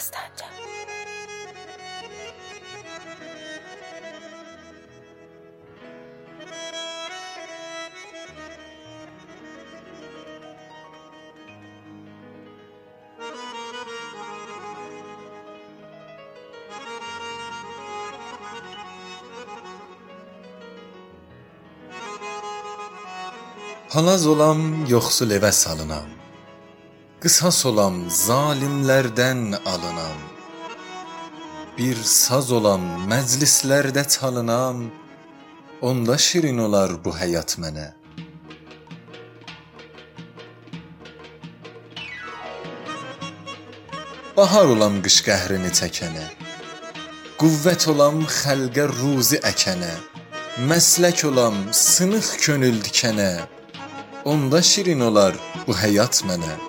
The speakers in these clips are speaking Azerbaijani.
sesleneceğim. Halaz olam, yoksul eve salınam. Qısas olam, zalimlərdən alınam. Bir saz olam, məclislərdə çalınam. Onda şirin olar bu həyat mənə. Bahar olam qış qəhrini çəkənə. Qüvvət olam xəlqə ruzi əkənə. Məslək olam sınıq könül dikənə. Onda şirin olar bu həyat mənə.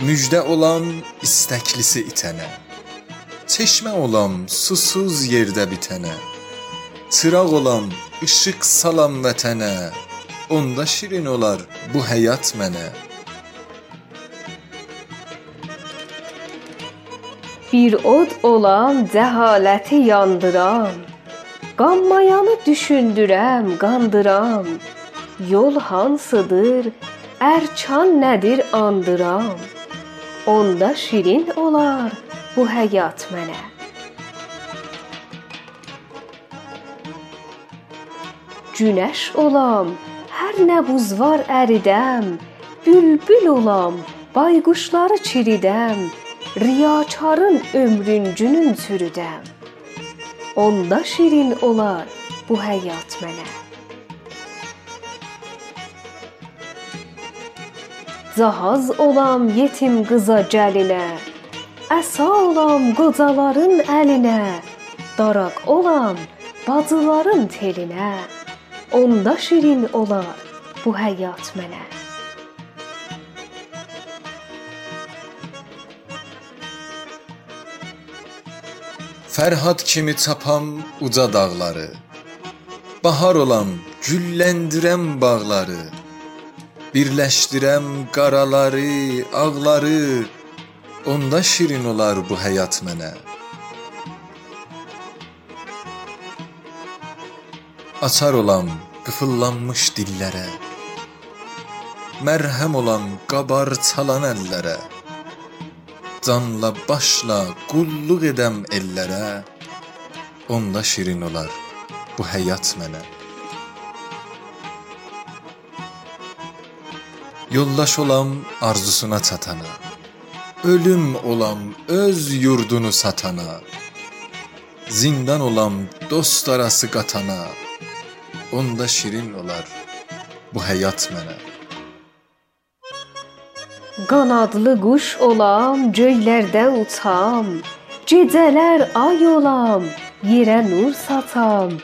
Müjdə olam istəklisi itənə. Çeşmə olam susuz yerdə bitənə. Çıraq olam işıq salam vətənə. Onda şirin olar bu həyat mənə. Bir od olam cəhaləti yandıram. Qanmayanı düşündürəm, qandıram. Yol hansıdır? Ərkan nədir andıram. Onda şirin olar bu həyat mənə. Günəş olam, hər nə buz var əridəm. Bülbül olam, bayquşları çiridəm. Riyakarın ömrüncünün çürüdəm. Onda şirin olar bu həyat mənə. Cahaz olam yetim qıza gəlinə. Əsa olam qocaların əlinə. Daraq olam bacıların telinə. Onda şirin olar bu həyat mənə. Fərhad kimi çapam uca dağları. Bahar olam, gülləndirəm bağları. Birləşdirəm qaraları, ağları. Onda şirin olar bu həyat mənə. Açar olam qıfıllanmış dillərə. Mərhəm olam qabar çalan əllərə. Canla başla qulluq edəm ellərə. Onda şirin olar bu həyat mənə. Yoldaş olam arzusuna çatana. Ölüm olam öz yurdunu satana. Zindan olam dost arası qatana. Onda şirin olar bu həyat mənə. Qanadlı quş olam, göylərdə uçam. Gecələr ay olam, yerə nur saçam.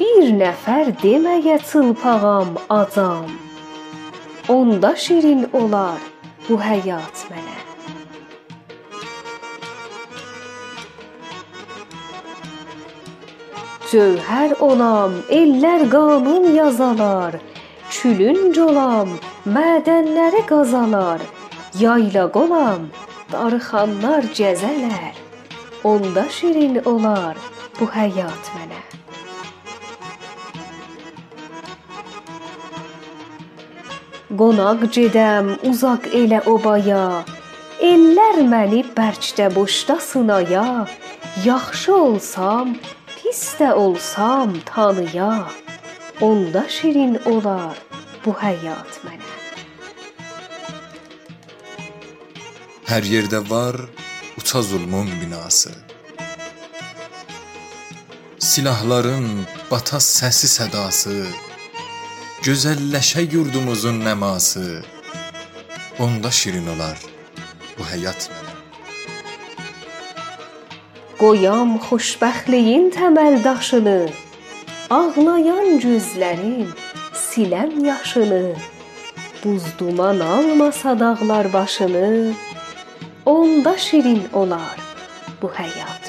Bir nəfər deməyə çılpağam acam. Onda şirin olar bu həyat mənə. Cövhər olam, ellər qanun yazalar. Külünc olam, mədənləri qazalar. Yaylaq olam, darıxanlar gəzələr. Onda şirin olar bu həyat mənə. Qonaq gedəm uzaq elə obaya. Ellər məni bərkdə boşda sınaya. Yaxşı olsam, pis də olsam tanıya. Onda şirin olar bu həyat mənə. Hər yerdə var uca zulmun binası. Silahların bata səsi sədası, gözəlləşə yurdumuzun nəması. Onda şirin olar bu həyat mənə. Qoyam xoşbəxtliyin təməl daşını, ağlayan gözlərim siləm yaşını. Buz duman almasa dağlar başını, onda şirin olar bu həyat